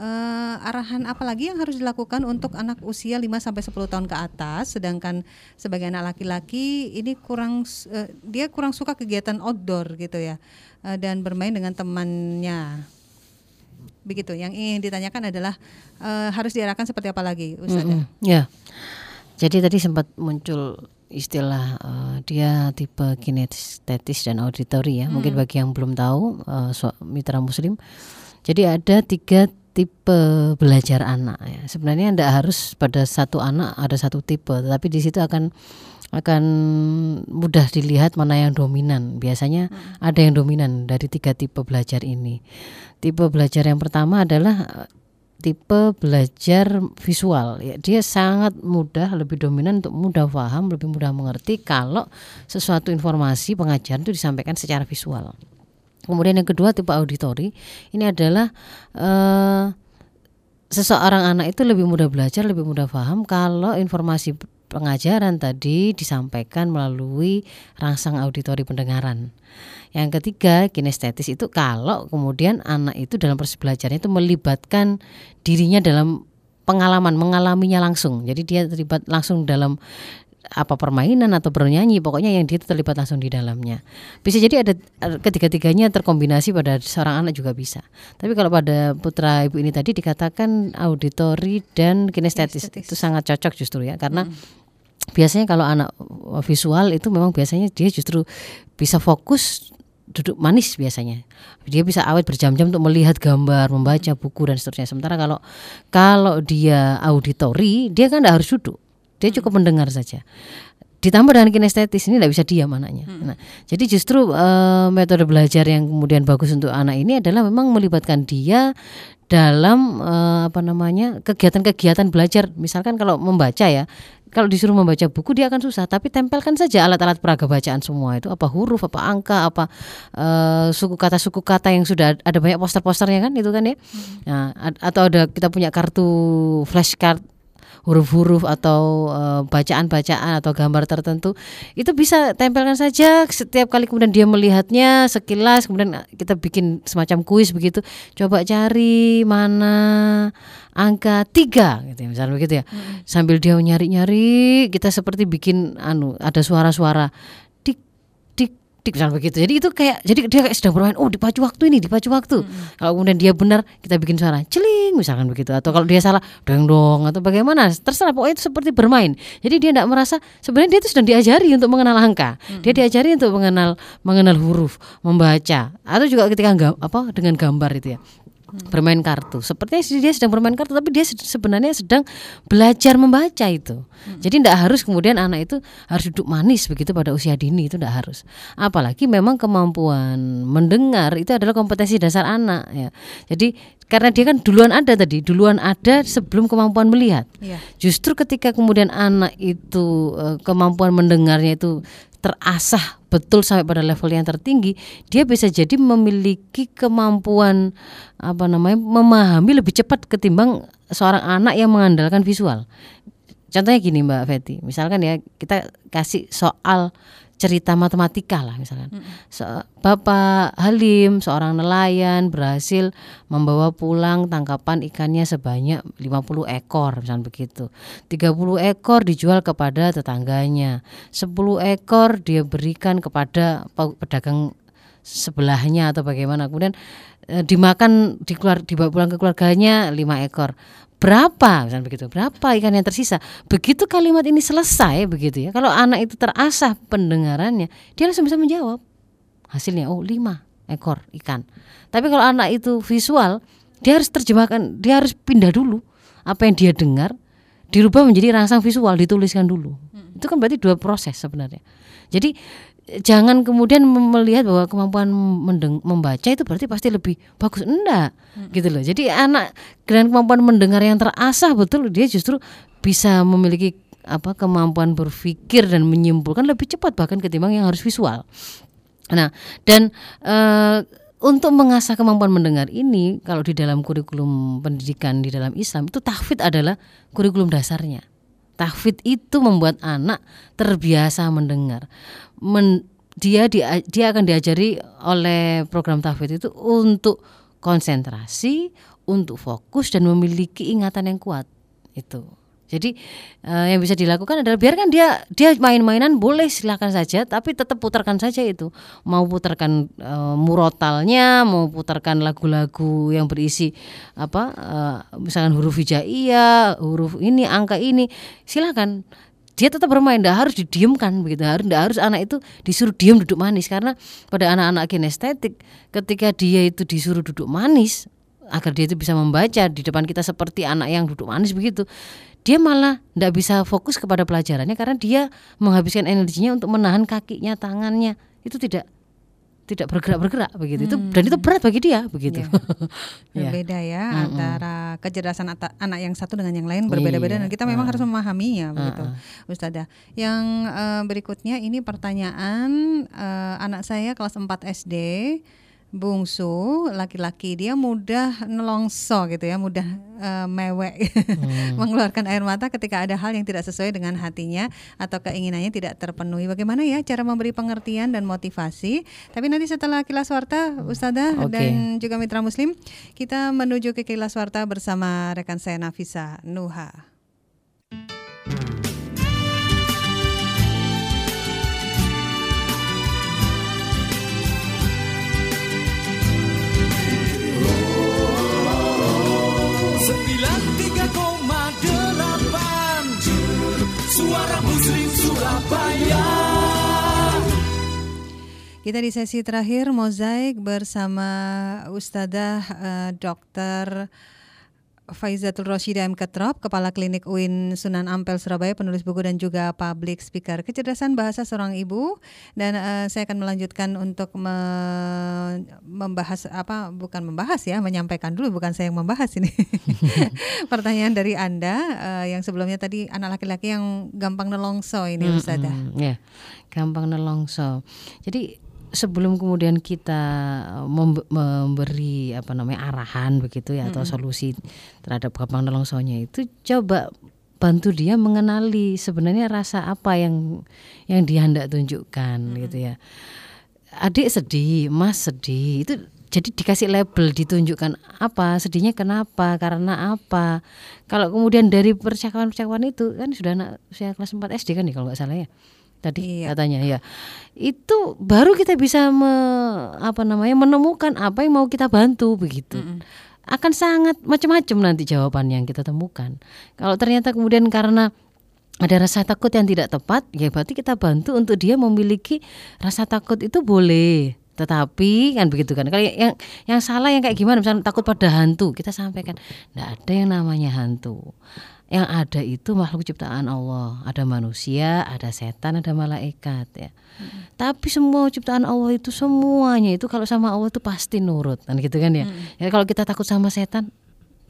uh, arahan apa lagi yang harus dilakukan untuk anak usia 5 sampai 10 tahun ke atas sedangkan sebagai anak laki-laki ini kurang uh, dia kurang suka kegiatan outdoor gitu ya uh, dan bermain dengan temannya begitu. Yang ingin ditanyakan adalah uh, harus diarahkan seperti apa lagi, Ustaz? Mm -hmm. Ya. Jadi tadi sempat muncul istilah uh, dia tipe kinestetis dan auditory ya. Hmm. Mungkin bagi yang belum tahu uh, mitra muslim. Jadi ada tiga tipe belajar anak ya. Sebenarnya tidak harus pada satu anak ada satu tipe, tetapi di situ akan akan mudah dilihat mana yang dominan. Biasanya hmm. ada yang dominan dari tiga tipe belajar ini. Tipe belajar yang pertama adalah tipe belajar visual ya dia sangat mudah lebih dominan untuk mudah paham lebih mudah mengerti kalau sesuatu informasi pengajaran itu disampaikan secara visual kemudian yang kedua tipe auditori ini adalah uh, seseorang anak itu lebih mudah belajar lebih mudah paham kalau informasi pengajaran tadi disampaikan melalui rangsang auditori pendengaran. Yang ketiga, kinestetis itu kalau kemudian anak itu dalam proses belajarnya itu melibatkan dirinya dalam pengalaman, mengalaminya langsung. Jadi dia terlibat langsung dalam apa permainan atau bernyanyi pokoknya yang dia terlibat langsung di dalamnya bisa jadi ada ketiga-tiganya terkombinasi pada seorang anak juga bisa tapi kalau pada putra ibu ini tadi dikatakan auditori dan kinestetis, kinestetis. itu sangat cocok justru ya karena hmm biasanya kalau anak visual itu memang biasanya dia justru bisa fokus duduk manis biasanya dia bisa awet berjam-jam untuk melihat gambar membaca buku dan seterusnya sementara kalau kalau dia auditori dia kan tidak harus duduk dia cukup mendengar saja ditambah dengan kinestetis ini tidak bisa diam anaknya. Hmm. Nah, jadi justru uh, metode belajar yang kemudian bagus untuk anak ini adalah memang melibatkan dia dalam uh, apa namanya kegiatan-kegiatan belajar. Misalkan kalau membaca ya, kalau disuruh membaca buku dia akan susah. Tapi tempelkan saja alat-alat peraga bacaan semua itu. Apa huruf apa angka apa uh, suku kata suku kata yang sudah ada banyak poster-posternya kan itu kan ya. Hmm. nah, atau ada kita punya kartu flashcard huruf-huruf atau eh, bacaan-bacaan uh, atau gambar tertentu itu bisa tempelkan saja. Setiap kali kemudian dia melihatnya sekilas kemudian kita bikin semacam kuis begitu. Coba cari mana angka tiga gitu ya, misalnya begitu ya. Hmm. sambil dia nyari-nyari kita seperti bikin anu ada suara-suara dik begitu. Jadi itu kayak jadi dia kayak sedang bermain. Oh dipacu waktu ini, dipacu waktu. Hmm. Kalau kemudian dia benar, kita bikin suara celing misalkan begitu atau kalau dia salah dong dong atau bagaimana terserah pokoknya itu seperti bermain jadi dia tidak merasa sebenarnya dia itu sudah diajari untuk mengenal angka hmm. dia diajari untuk mengenal mengenal huruf membaca atau juga ketika apa dengan gambar itu ya bermain kartu. Sepertinya dia sedang bermain kartu, tapi dia sebenarnya sedang belajar membaca itu. Hmm. Jadi tidak harus kemudian anak itu harus duduk manis begitu pada usia dini itu tidak harus. Apalagi memang kemampuan mendengar itu adalah kompetensi dasar anak ya. Jadi karena dia kan duluan ada tadi, duluan ada sebelum kemampuan melihat. Ya. Justru ketika kemudian anak itu eh, kemampuan mendengarnya itu terasah betul sampai pada level yang tertinggi, dia bisa jadi memiliki kemampuan apa namanya memahami lebih cepat ketimbang seorang anak yang mengandalkan visual. Contohnya gini Mbak Feti, misalkan ya kita kasih soal cerita matematika lah misalkan. Se Bapak Halim seorang nelayan berhasil membawa pulang tangkapan ikannya sebanyak 50 ekor misalkan begitu. 30 ekor dijual kepada tetangganya. 10 ekor dia berikan kepada pedagang sebelahnya atau bagaimana. Kemudian e, dimakan dikeluar dibawa pulang ke keluarganya 5 ekor. Berapa? Misalnya begitu. Berapa ikan yang tersisa? Begitu kalimat ini selesai begitu ya. Kalau anak itu terasah pendengarannya dia langsung bisa menjawab. Hasilnya oh lima ekor ikan. Tapi kalau anak itu visual dia harus terjemahkan dia harus pindah dulu apa yang dia dengar dirubah menjadi rangsang visual dituliskan dulu. Hmm. itu kan berarti dua proses sebenarnya. Jadi jangan kemudian melihat bahwa kemampuan mendeng membaca itu berarti pasti lebih bagus. Enggak hmm. gitu loh. Jadi anak dengan kemampuan mendengar yang terasah betul dia justru bisa memiliki apa kemampuan berpikir dan menyimpulkan lebih cepat bahkan ketimbang yang harus visual. Nah dan e, untuk mengasah kemampuan mendengar ini kalau di dalam kurikulum pendidikan di dalam Islam itu tahfidz adalah kurikulum dasarnya tahfidz itu membuat anak terbiasa mendengar men, dia dia dia akan diajari oleh program tahfidz itu untuk konsentrasi, untuk fokus dan memiliki ingatan yang kuat itu. Jadi uh, yang bisa dilakukan adalah biarkan dia dia main-mainan boleh silakan saja, tapi tetap putarkan saja itu. Mau putarkan uh, murotalnya, mau putarkan lagu-lagu yang berisi apa, uh, misalkan huruf hijaiyah, huruf ini, angka ini, silakan dia tetap bermain tidak harus didiamkan begitu harus tidak harus anak itu disuruh diam duduk manis karena pada anak-anak kinestetik ketika dia itu disuruh duduk manis agar dia itu bisa membaca di depan kita seperti anak yang duduk manis begitu dia malah tidak bisa fokus kepada pelajarannya karena dia menghabiskan energinya untuk menahan kakinya tangannya itu tidak tidak bergerak-bergerak begitu. Hmm. Itu dan itu berat bagi dia begitu. Yeah. Berbeda ya hmm. antara kecerdasan anak yang satu dengan yang lain berbeda-beda iya. dan kita memang uh. harus memahaminya begitu. Uh. Ustazah. Yang uh, berikutnya ini pertanyaan uh, anak saya kelas 4 SD bungsu laki-laki dia mudah nelongso gitu ya mudah uh, mewek hmm. mengeluarkan air mata ketika ada hal yang tidak sesuai dengan hatinya atau keinginannya tidak terpenuhi bagaimana ya cara memberi pengertian dan motivasi tapi nanti setelah kilas warta Ustazah okay. dan juga mitra muslim kita menuju ke kilas warta bersama rekan saya Nafisa Nuha Surabaya. Kita di sesi terakhir mozaik bersama Ustadzah uh, Dr. Faizatul Roshida M. Ketrop, Kepala Klinik UIN Sunan Ampel Surabaya, penulis buku dan juga public speaker. Kecerdasan bahasa seorang ibu dan uh, saya akan melanjutkan untuk me membahas apa bukan membahas ya, menyampaikan dulu bukan saya yang membahas ini. Pertanyaan dari Anda uh, yang sebelumnya tadi anak laki-laki yang gampang nelongso ini hmm, Ustazah. Hmm, ya. Gampang nelongso. Jadi sebelum kemudian kita eh, memberi apa namanya arahan begitu ya atau solusi terhadap gampang nelongsonya itu coba bantu dia mengenali sebenarnya rasa apa yang yang dia hendak tunjukkan hmm. gitu ya. Adik sedih mas sedih itu jadi dikasih label ditunjukkan apa sedihnya kenapa karena apa. Kalau kemudian dari percakapan-percakapan itu kan sudah anak usia kelas 4 SD kan nih kalau nggak salah ya tadi iya. katanya ya itu baru kita bisa me, apa namanya menemukan apa yang mau kita bantu begitu mm -mm. akan sangat macam-macam nanti jawaban yang kita temukan. Kalau ternyata kemudian karena ada rasa takut yang tidak tepat, ya berarti kita bantu untuk dia memiliki rasa takut itu boleh. Tetapi kan begitu kan. Kalau yang yang salah yang kayak gimana misalnya takut pada hantu, kita sampaikan tidak ada yang namanya hantu. Yang ada itu makhluk ciptaan Allah. Ada manusia, ada setan, ada malaikat ya. Hmm. Tapi semua ciptaan Allah itu semuanya itu kalau sama Allah itu pasti nurut kan gitu kan ya. Hmm. Ya kalau kita takut sama setan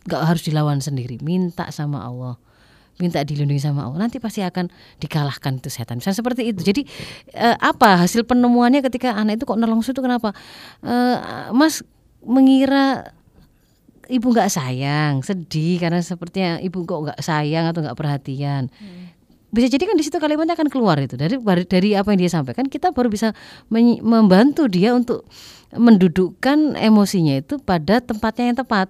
nggak harus dilawan sendiri, minta sama Allah minta dilindungi sama Allah nanti pasti akan dikalahkan itu setan misalnya seperti itu jadi eh, apa hasil penemuannya ketika anak itu kok nelongso itu kenapa eh, Mas mengira ibu nggak sayang sedih karena sepertinya ibu kok nggak sayang atau nggak perhatian. Hmm. bisa jadi kan di situ kalimatnya akan keluar itu. Dari dari apa yang dia sampaikan kita baru bisa membantu dia untuk mendudukkan emosinya itu pada tempatnya yang tepat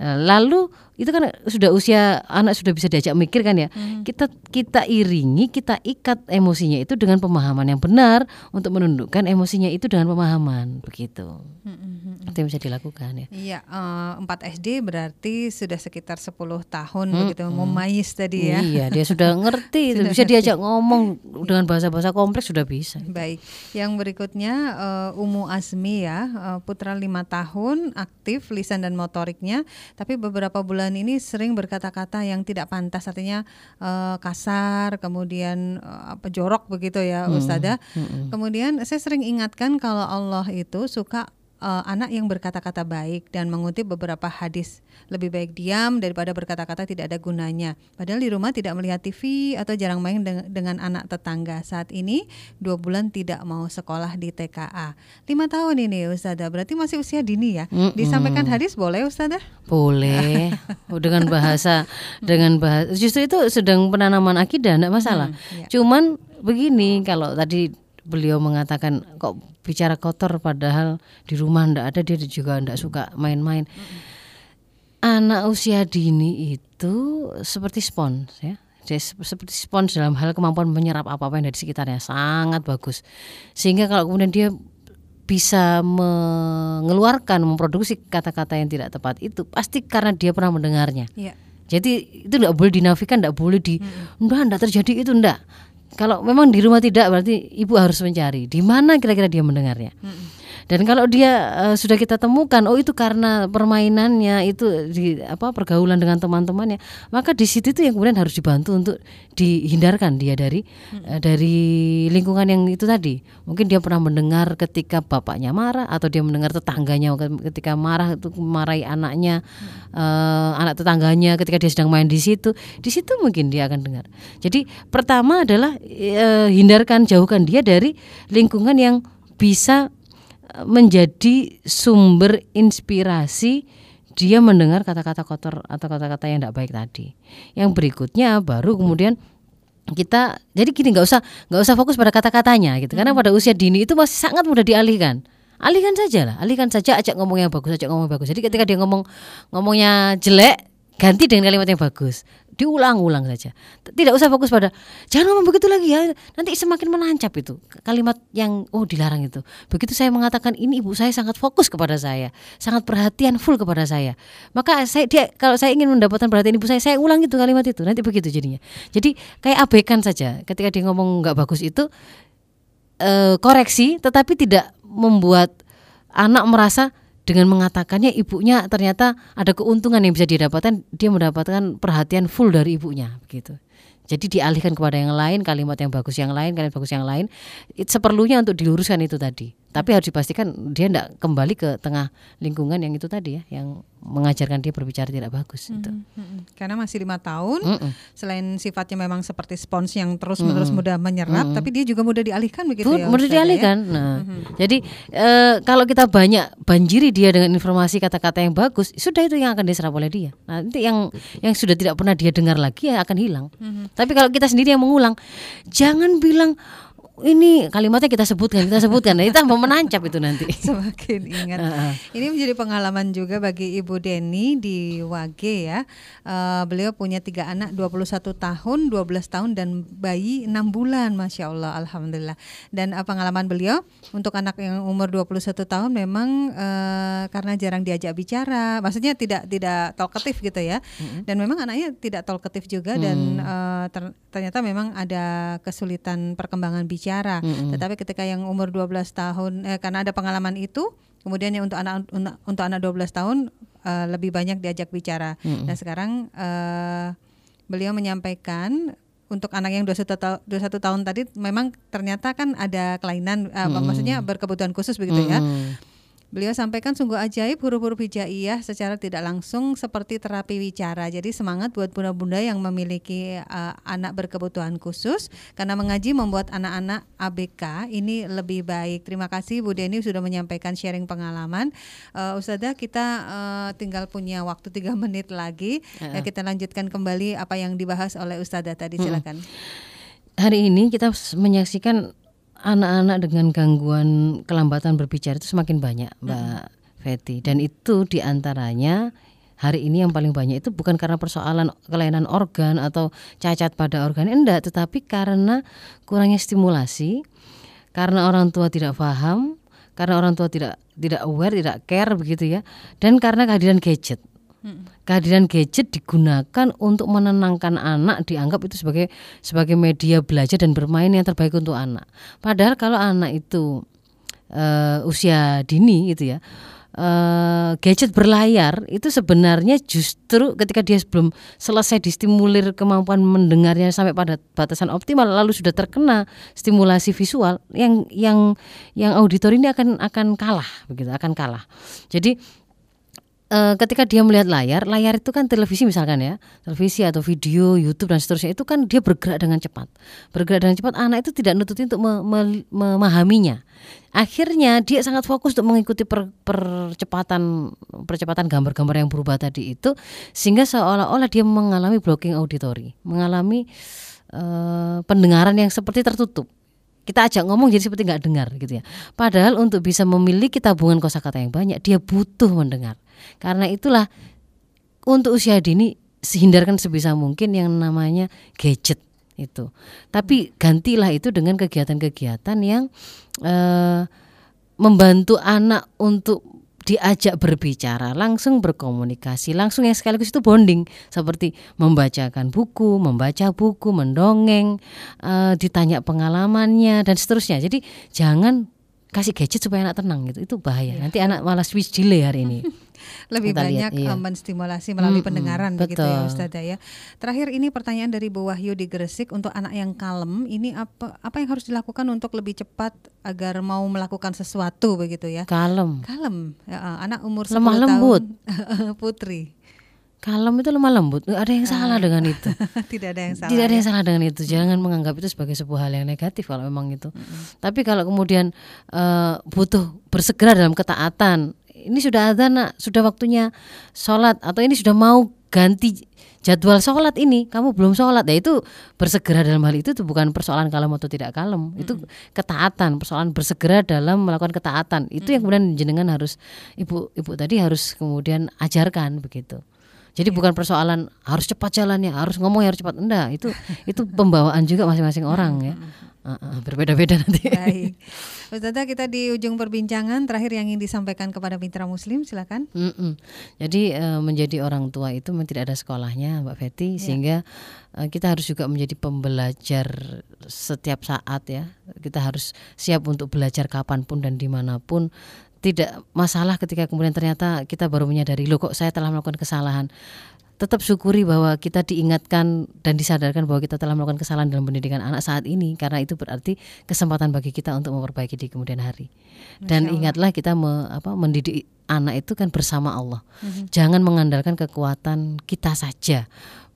lalu itu kan sudah usia anak sudah bisa diajak mikir kan ya hmm. kita kita iringi kita ikat emosinya itu dengan pemahaman yang benar untuk menundukkan emosinya itu dengan pemahaman begitu hmm. hmm, hmm. itu yang bisa dilakukan ya iya uh, eh, 4 SD berarti sudah sekitar 10 tahun hmm. begitu memayis tadi ya iya dia sudah ngerti sudah bisa ngerti. diajak ngomong dengan bahasa-bahasa kompleks sudah bisa baik yang berikutnya uh, Umu Azmi ya uh, putra lima tahun aktif lisan dan motoriknya tapi beberapa bulan bulan ini sering berkata-kata yang tidak pantas artinya uh, kasar kemudian uh, apa jorok begitu ya hmm. Ustazah. Hmm. Kemudian saya sering ingatkan kalau Allah itu suka uh, anak yang berkata-kata baik dan mengutip beberapa hadis lebih baik diam daripada berkata-kata tidak ada gunanya. Padahal di rumah tidak melihat TV atau jarang main de dengan anak tetangga. Saat ini dua bulan tidak mau sekolah di TKA. Lima tahun ini Ustazah, berarti masih usia dini ya. Mm -mm. Disampaikan hadis boleh Ustazah? Boleh. Oh, dengan bahasa dengan bahasa justru itu sedang penanaman akidah tidak masalah. Hmm, ya. Cuman begini kalau tadi beliau mengatakan kok bicara kotor padahal di rumah ndak ada dia juga ndak suka main-main. Anak usia dini itu seperti spons ya. Dia seperti spons dalam hal kemampuan menyerap apa-apa yang dari sekitarnya sangat bagus. Sehingga kalau kemudian dia bisa mengeluarkan memproduksi kata-kata yang tidak tepat itu pasti karena dia pernah mendengarnya. Ya. Jadi itu tidak boleh dinafikan, tidak boleh di, hmm. enggak, enggak terjadi itu, enggak kalau memang di rumah tidak berarti ibu harus mencari di mana kira-kira dia mendengarnya. Hmm. Dan kalau dia uh, sudah kita temukan, oh itu karena permainannya itu di apa pergaulan dengan teman-temannya, maka di situ itu yang kemudian harus dibantu untuk dihindarkan dia dari hmm. uh, dari lingkungan yang itu tadi. Mungkin dia pernah mendengar ketika bapaknya marah atau dia mendengar tetangganya ketika marah itu marahi anaknya, hmm. uh, anak tetangganya ketika dia sedang main di situ, di situ mungkin dia akan dengar. Jadi pertama adalah uh, hindarkan jauhkan dia dari lingkungan yang bisa menjadi sumber inspirasi dia mendengar kata-kata kotor atau kata-kata yang tidak baik tadi. Yang berikutnya baru kemudian kita jadi gini nggak usah nggak usah fokus pada kata-katanya gitu karena hmm. pada usia dini itu masih sangat mudah dialihkan alihkan saja lah alihkan saja ajak ngomong yang bagus ajak ngomong yang bagus jadi ketika dia ngomong ngomongnya jelek ganti dengan kalimat yang bagus diulang-ulang saja. Tidak usah fokus pada jangan ngomong begitu lagi ya. Nanti semakin menancap itu kalimat yang oh dilarang itu. Begitu saya mengatakan ini ibu saya sangat fokus kepada saya, sangat perhatian full kepada saya. Maka saya dia kalau saya ingin mendapatkan perhatian ibu saya, saya ulang itu kalimat itu. Nanti begitu jadinya. Jadi kayak abaikan saja ketika dia ngomong nggak bagus itu eh, koreksi tetapi tidak membuat anak merasa dengan mengatakannya ibunya ternyata ada keuntungan yang bisa didapatkan dia mendapatkan perhatian full dari ibunya begitu. Jadi dialihkan kepada yang lain kalimat yang bagus yang lain kalimat bagus yang lain. Seperlunya untuk diluruskan itu tadi tapi harus dipastikan dia tidak kembali ke tengah lingkungan yang itu tadi ya yang mengajarkan dia berbicara tidak bagus hmm, itu hmm, karena masih lima tahun hmm, selain sifatnya memang seperti spons yang terus menerus hmm, mudah menyerap hmm, tapi dia juga mudah dialihkan begitu ya mudah ya? dialihkan ya? nah hmm. jadi e, kalau kita banyak banjiri dia dengan informasi kata-kata yang bagus sudah itu yang akan diserap oleh dia nah nanti yang yang sudah tidak pernah dia dengar lagi ya akan hilang hmm. tapi kalau kita sendiri yang mengulang jangan bilang ini kalimatnya kita sebutkan, kita sebutkan. Nah, itu mau menancap itu nanti. Semakin ingat. ini menjadi pengalaman juga bagi Ibu Deni di Wage ya. Uh, beliau punya tiga anak, 21 tahun, 12 tahun dan bayi 6 bulan, masya Allah, alhamdulillah. Dan uh, pengalaman beliau untuk anak yang umur 21 tahun memang uh, karena jarang diajak bicara, maksudnya tidak tidak talkatif gitu ya. Mm-hmm. Dan memang anaknya tidak talkatif juga mm. dan uh, ter, ternyata memang ada kesulitan perkembangan bicara. Mm-hmm. Tetapi ketika yang umur 12 tahun eh, karena ada pengalaman itu, kemudian yang untuk anak untuk anak 12 tahun uh, lebih banyak diajak bicara. Mm-hmm. Dan sekarang uh, beliau menyampaikan untuk anak yang 21 tahun, 21 tahun tadi memang ternyata kan ada kelainan uh, hmm. maksudnya berkebutuhan khusus begitu ya. hmm. ya. Beliau sampaikan sungguh ajaib huruf-huruf hijaiyah secara tidak langsung seperti terapi wicara. Jadi semangat buat bunda-bunda yang memiliki uh, anak berkebutuhan khusus karena mengaji membuat anak-anak ABK ini lebih baik. Terima kasih Bu Deni sudah menyampaikan sharing pengalaman. Uh, Ustazah kita uh, tinggal punya waktu tiga menit lagi. Uh. Ya kita lanjutkan kembali apa yang dibahas oleh Ustazah tadi silakan. Hmm. Hari ini kita menyaksikan anak-anak dengan gangguan kelambatan berbicara itu semakin banyak, Mbak hmm. Feti. Dan itu di antaranya hari ini yang paling banyak itu bukan karena persoalan kelainan organ atau cacat pada organ, enggak, tetapi karena kurangnya stimulasi, karena orang tua tidak paham, karena orang tua tidak tidak aware, tidak care begitu ya, dan karena kehadiran gadget. Kehadiran gadget digunakan untuk menenangkan anak dianggap itu sebagai sebagai media belajar dan bermain yang terbaik untuk anak. Padahal kalau anak itu uh, usia dini gitu ya, uh, gadget berlayar itu sebenarnya justru ketika dia belum selesai distimulir kemampuan mendengarnya sampai pada batasan optimal lalu sudah terkena stimulasi visual yang yang yang auditori ini akan akan kalah begitu akan kalah. Jadi uh, ketika dia melihat layar, layar itu kan televisi misalkan ya, televisi atau video, YouTube dan seterusnya itu kan dia bergerak dengan cepat. Bergerak dengan cepat, anak itu tidak nututi untuk me, me, memahaminya. Akhirnya dia sangat fokus untuk mengikuti per, percepatan percepatan gambar-gambar yang berubah tadi itu, sehingga seolah-olah dia mengalami blocking auditory, mengalami uh, pendengaran yang seperti tertutup kita ajak ngomong jadi seperti nggak dengar gitu ya. Padahal untuk bisa memiliki tabungan kosakata yang banyak, dia butuh mendengar. Karena itulah untuk usia dini hindarkan sebisa mungkin yang namanya gadget itu. Tapi gantilah itu dengan kegiatan-kegiatan yang eh, membantu anak untuk diajak berbicara, langsung berkomunikasi, langsung yang sekaligus itu bonding seperti membacakan buku, membaca buku, mendongeng, uh, ditanya pengalamannya dan seterusnya. Jadi jangan kasih gadget supaya anak tenang gitu. Itu bahaya. Ya. Nanti anak malah switch delay hari ini. lebih Kita banyak lihat, iya. Eh, menstimulasi melalui hmm, pendengaran betul. begitu ya Ustazah ya. Terakhir ini pertanyaan dari Bu Wahyu di Gresik untuk anak yang kalem ini apa apa yang harus dilakukan untuk lebih cepat agar mau melakukan sesuatu begitu ya. Kalem. Kalem. Ya, eh, anak umur lemah lembut. Putri. Kalem itu lemah lembut. Ada yang salah ah. dengan itu. Tidak ada yang salah. Tidak ada yang ya. salah dengan itu. Jangan menganggap itu sebagai sebuah hal yang negatif kalau memang itu. Mm -hmm. Tapi kalau kemudian uh, butuh bersegera dalam ketaatan, ini sudah ada nak, sudah waktunya sholat. Atau ini sudah mau ganti jadwal sholat ini. Kamu belum sholat. Ya itu bersegera dalam hal itu itu bukan persoalan kalem atau tidak kalem. Hmm. itu ketaatan persoalan bersegera dalam melakukan ketaatan. Itu hmm. yang kemudian jenengan harus ibu ibu tadi harus kemudian ajarkan begitu. Jadi yeah. bukan persoalan harus cepat jalannya harus ngomong harus cepat. Enggak itu itu pembawaan juga masing-masing orang ya Uh, uh, berbeda-beda nanti. Baik, Ustazah kita di ujung perbincangan terakhir yang ingin disampaikan kepada mitra Muslim, silakan. Mm -mm. Jadi uh, menjadi orang tua itu memang tidak ada sekolahnya, Mbak Feti, yeah. sehingga uh, kita harus juga menjadi pembelajar setiap saat ya. Kita harus siap untuk belajar kapan pun dan di mana pun. Tidak masalah ketika kemudian ternyata kita baru menyadari, loh kok saya telah melakukan kesalahan tetap syukuri bahwa kita diingatkan dan disadarkan bahwa kita telah melakukan kesalahan dalam pendidikan anak saat ini karena itu berarti kesempatan bagi kita untuk memperbaiki di kemudian hari. Dan ingatlah kita me, apa, mendidik anak itu kan bersama Allah. Mm-hmm. Jangan mengandalkan kekuatan kita saja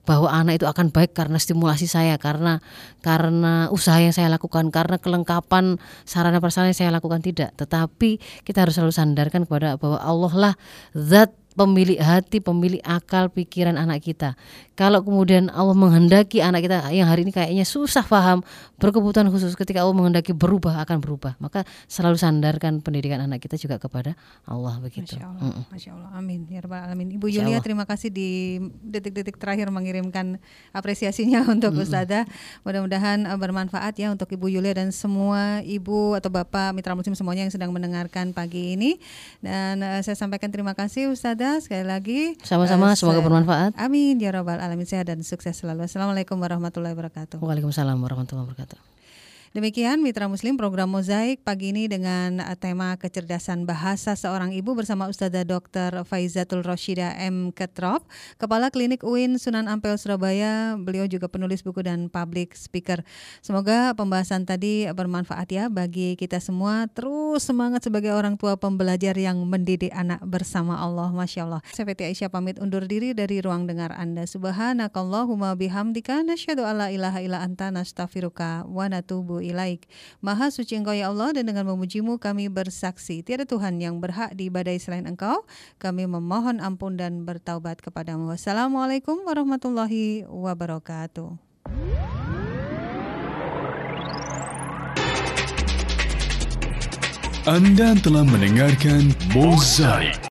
bahwa anak itu akan baik karena stimulasi saya karena karena usaha yang saya lakukan karena kelengkapan sarana prasarana yang saya lakukan tidak tetapi kita harus selalu sandarkan kepada bahwa Allah lah zat pemilik hati, pemilik akal, pikiran anak kita. Kalau kemudian Allah menghendaki anak kita yang hari ini kayaknya susah paham, berkebutuhan khusus ketika Allah menghendaki berubah akan berubah. Maka selalu sandarkan pendidikan anak kita juga kepada Allah begitu. Masya Allah, mm Masya Allah. Amin. Ya Rabbal Alamin. Ibu Yulia terima kasih di detik-detik terakhir mengirimkan apresiasinya untuk mm -hmm. Ustazah. Mudah-mudahan uh, bermanfaat ya untuk Ibu Yulia dan semua ibu atau bapak mitra muslim semuanya yang sedang mendengarkan pagi ini. Dan uh, saya sampaikan terima kasih Ustazah sekali lagi. Sama-sama uh, semoga bermanfaat. Amin ya rabbal alamin sehat dan sukses selalu. Assalamualaikum warahmatullahi wabarakatuh. Waalaikumsalam warahmatullahi wabarakatuh. Demikian Mitra Muslim program Mozaik pagi ini dengan uh, tema kecerdasan bahasa seorang ibu bersama Ustazah Dr. Faizatul Roshida M. Ketrop, Kepala Klinik UIN Sunan Ampel Surabaya. Beliau juga penulis buku dan public speaker. Semoga pembahasan tadi bermanfaat ya bagi kita semua. Terus semangat sebagai orang tua pembelajar yang mendidik anak bersama Allah. Masya Allah. Saya Feti Aisyah pamit undur diri dari ruang dengar Anda. Subhanakallahumma bihamdika nasyadu alla ilaha illa anta nastaghfiruka wa natubu ilaik. Maha suci engkau ya Allah dan dengan memujimu kami bersaksi. Tiada Tuhan yang berhak diibadai selain engkau. Kami memohon ampun dan bertaubat kepadamu. Wassalamualaikum warahmatullahi wabarakatuh. Anda telah mendengarkan Mozaik.